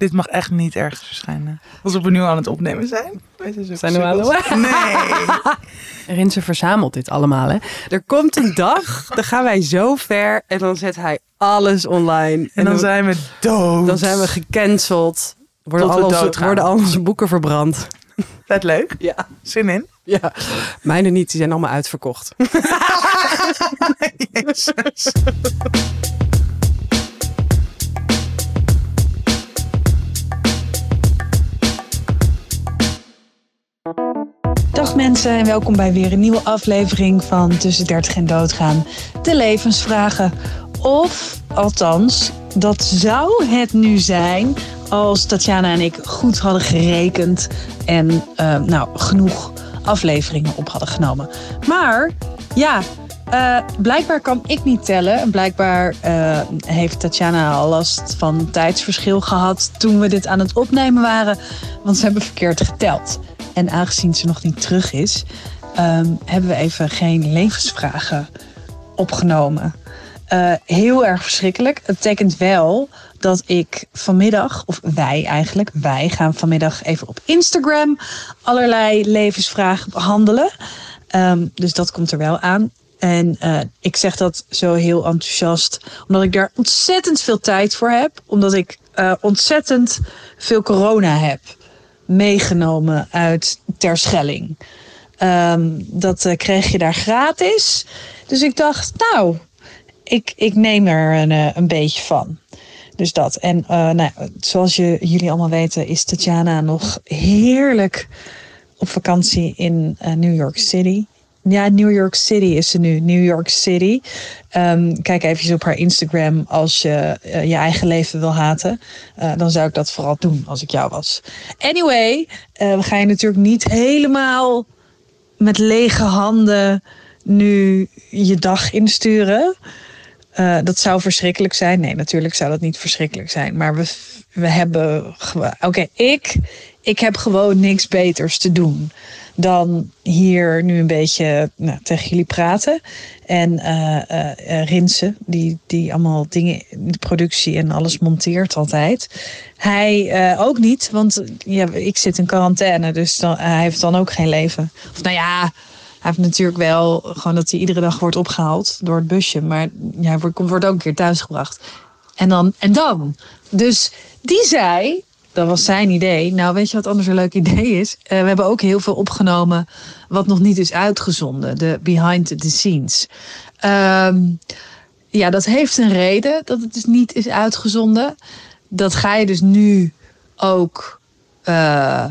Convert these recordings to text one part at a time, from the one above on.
Dit mag echt niet ergens verschijnen. Alsof we nu aan het opnemen zijn. Zo Zijn we sukkels. Nee. Rinse verzamelt dit allemaal, hè? Er komt een dag, dan gaan wij zo ver en dan zet hij alles online. En dan zijn we dood. dan zijn we gecanceld. Worden Tot al, onze, worden al onze boeken verbrand. Vet leuk. Ja. Zin in. ja. Mijne niet, die zijn allemaal uitverkocht. Jezus. Mensen en welkom bij weer een nieuwe aflevering van Tussen 30 en Doodgaan. De levensvragen. Of althans, dat zou het nu zijn als Tatjana en ik goed hadden gerekend en eh, nou, genoeg afleveringen op hadden genomen. Maar ja, eh, blijkbaar kan ik niet tellen. En blijkbaar eh, heeft Tatjana al last van tijdsverschil gehad toen we dit aan het opnemen waren. Want ze hebben verkeerd geteld. En aangezien ze nog niet terug is, ehm, hebben we even geen levensvragen opgenomen. Eh, heel erg verschrikkelijk. Het betekent wel dat ik vanmiddag, of wij eigenlijk, wij gaan vanmiddag even op Instagram allerlei levensvragen behandelen. Ehm, dus dat komt er wel aan. En eh, ik zeg dat zo heel enthousiast, omdat ik daar ontzettend veel tijd voor heb. Omdat ik eh, ontzettend veel corona heb meegenomen uit Terschelling. Ehm, dat eh, kreeg je daar gratis. Dus ik dacht, nou, ik, ik neem er een, eh, een beetje van. Dus dat. En eh, nou, zoals je, jullie allemaal weten, is Tatjana nog heerlijk op vakantie in New York City. Ja, New York City is ze nu. New York City. Ehm, kijk even op haar Instagram als je eh, je eigen leven wil haten. Eh, dan zou ik dat vooral doen als ik jou was. Anyway, eh, we gaan je natuurlijk niet helemaal met lege handen nu je dag insturen. Eh, dat zou verschrikkelijk zijn. Nee, natuurlijk zou dat niet verschrikkelijk zijn. Maar we, we hebben. Oké, ik, ik heb gewoon niks beters te doen dan hier nu een beetje nou, tegen jullie praten. En eh, Rinsen, die, die allemaal dingen, de productie en alles monteert altijd. Hij ook niet, want ja, ik zit in quarantaine, dus dan, hij heeft dan ook geen leven. Of nou ja, heeft natuurlijk wel gewoon dat hij iedere dag wordt opgehaald door het busje. Maar ja, hij wordt, wordt ook een keer thuisgebracht. En dan, en dan. Dus die zei, dat was zijn idee. Nou, weet je wat anders een leuk idee is? Eh, we hebben ook heel veel opgenomen wat nog niet is uitgezonden. De behind the scenes. Ehm, ja, dat heeft een reden dat het dus niet is uitgezonden. Dat ga je dus nu ook eh,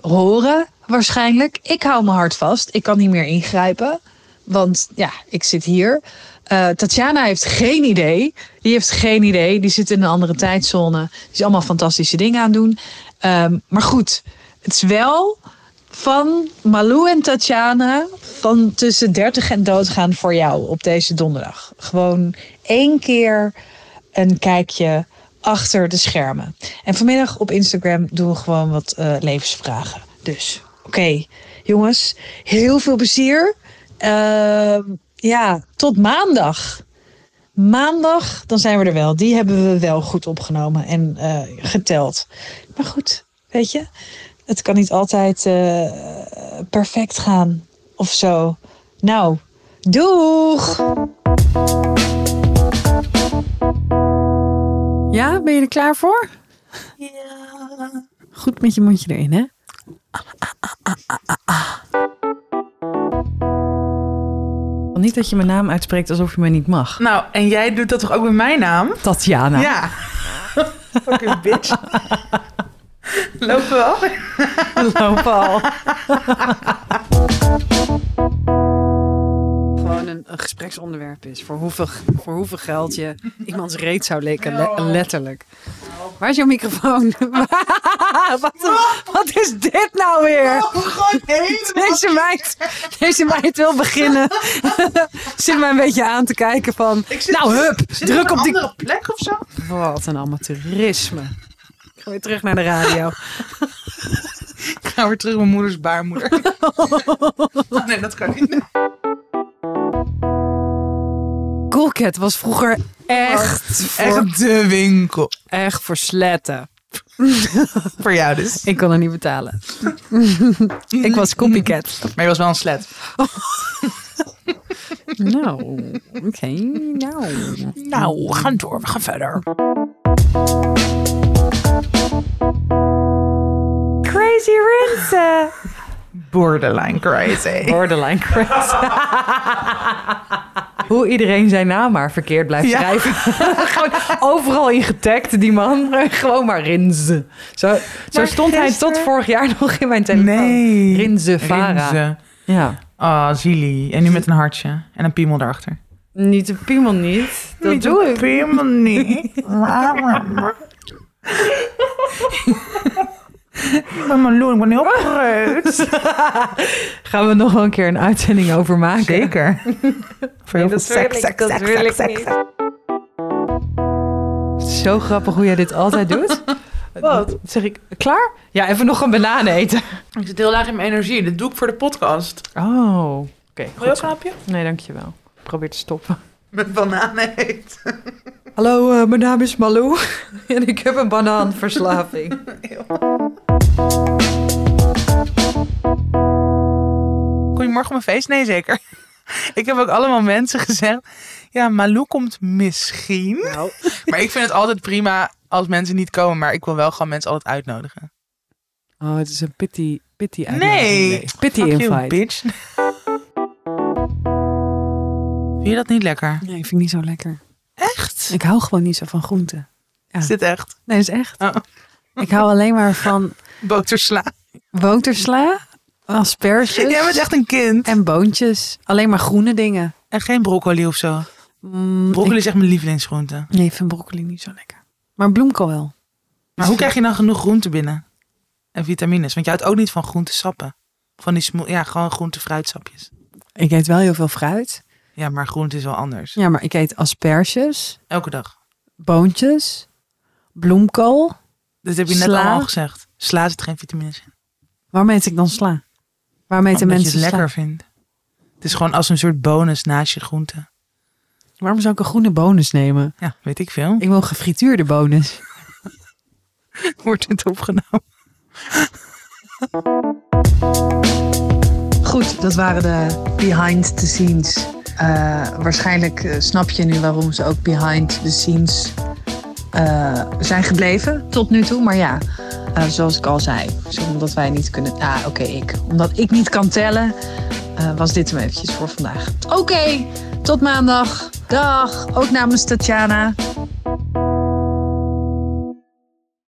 horen, waarschijnlijk. Ik hou mijn hart vast. Ik kan niet meer ingrijpen. Want ja, ik zit hier. Eh, Tatjana heeft geen idee. Die heeft geen idee. Die zit in een andere tijdzone. Die is allemaal fantastische dingen aan doen. Ehm, maar goed, het is wel van Malou en Tatjana van tussen 30 en doodgaan voor jou op deze donderdag. Gewoon één keer een kijkje achter de schermen. En vanmiddag op Instagram doen we gewoon wat eh, levensvragen. Dus, oké, jongens, heel veel plezier. Ehm, ja, tot maandag. Maandag, dan zijn we er wel. Die hebben we wel goed opgenomen en eh, geteld. Maar goed, weet je, het kan niet altijd eh, perfect gaan of zo. Nou, doeg! Ja, ben je er klaar voor? Ja. Goed met je mondje erin, hè? Niet dat je mijn naam uitspreekt alsof je me niet mag. Nou, en jij doet dat toch ook met mijn naam? Tatjana. Ja. Fucking bitch. Lopen we al? lopen al. Gewoon een, een gespreksonderwerp is. Voor hoeveel, voor hoeveel geld je iemands reet zou leken. le- letterlijk. Waar is jouw microfoon? wat, wat is dit nou weer? Deze meid, deze meid wil beginnen. Zit mij een beetje aan te kijken van... Nou, hup, druk op die... andere plek of zo? Wat een amateurisme. Ik ga weer terug naar de radio. Ik ga weer terug mijn moeders baarmoeder. Oh, nee, dat kan niet. Coolcat was vroeger echt, voor, echt. Echt de winkel. voor sletten. Voor jou dus. Ik kon er niet betalen. ik was copycat. Maar je was wel een slet. Nou, oké. nou. Nou, we gaan door. We gaan verder. Crazy Rinse. Borderline crazy. Borderline crazy. Hoe iedereen zijn naam maar verkeerd blijft Ja. schrijven. Gewoon overal in getagd, die man. Gewoon maar Rinze. Zo, stond hij tot vorig jaar nog in mijn telefoon. Nee. Rinze Vara. Rinze. Ja. Ah, Zili. En nu met een hartje. En een piemel erachter. Niet een piemel niet. Dat doe ik. piemel niet. ik ben Malou, ik ben heel groot. Gaan we nog wel een keer een uitzending over maken. Zeker. Voor heel veel dat seks, seks, dat seks, seks. Zo grappig hoe jij dit altijd doet. Wat? Zeg ik, klaar? Ja, even nog een banaan eten. Ik zit heel laag in mijn energie. Dit doe ik voor de podcast. Oh, oké. Wil je ook een hapje? Nee, dankjewel. Ik probeer te stoppen. Met bananen eten. Hallo, eh, mijn naam is Malou en ik heb een banaanverslaving. Kom je morgen op mijn feest? Nee, zeker. Ik heb ook allemaal mensen gezegd. Ja, Malou komt misschien. Nou, Maar ik vind het altijd prima als mensen niet komen. Maar ik wil wel gewoon mensen altijd uitnodigen. oh, het is een pity, pity Nee. uitnodiging. Pity Fuck you, bitch. Vind je dat niet lekker? Nee, ik vind niet zo lekker. Echt? Ik hou gewoon niet zo van groenten. Ja. Is dit echt? Nee, is echt. Oh. Ik hou alleen maar van Botersla. botersla, asperges Jij bent echt een kind. en boontjes. Alleen maar groene dingen. En geen broccoli of zo. Mm, Broccoli ik- is echt mijn lievelingsgroente. Nee, ik vind broccoli niet zo lekker. Maar bloemkool wel. Maar hoe krijg je dan genoeg groente binnen? En vitamines? Want je houdt ook niet van groentesappen. Van die smo- ja, gewoon groente fruitsapjes. Ik eet wel heel veel fruit. Ja, maar groente is wel anders. Ja, maar ik eet asperges, Elke dag. boontjes, bloemkool. Dat heb je net allemaal al gezegd. Sla zit geen vitamines in. Waarom eet ik dan sla? Waarom eten Omdat je mensen het sla? lekker vindt. Het is gewoon als een soort bonus naast je groente. Waarom zou ik een groene bonus nemen? Ja, weet ik veel. Ik wil een gefrituurde bonus. Wordt het opgenomen. Goed, dat waren de behind the scenes. Eh, waarschijnlijk eh, snap je nu waarom ze ook behind the scenes eh, zijn gebleven tot nu toe. Maar ja, eh, zoals ik al zei, omdat wij niet kunnen. Ah, oké, ik. Omdat ik niet kan tellen, eh, was dit hem eventjes voor vandaag. Oké, tot maandag. Dag. Ook namens Tatjana.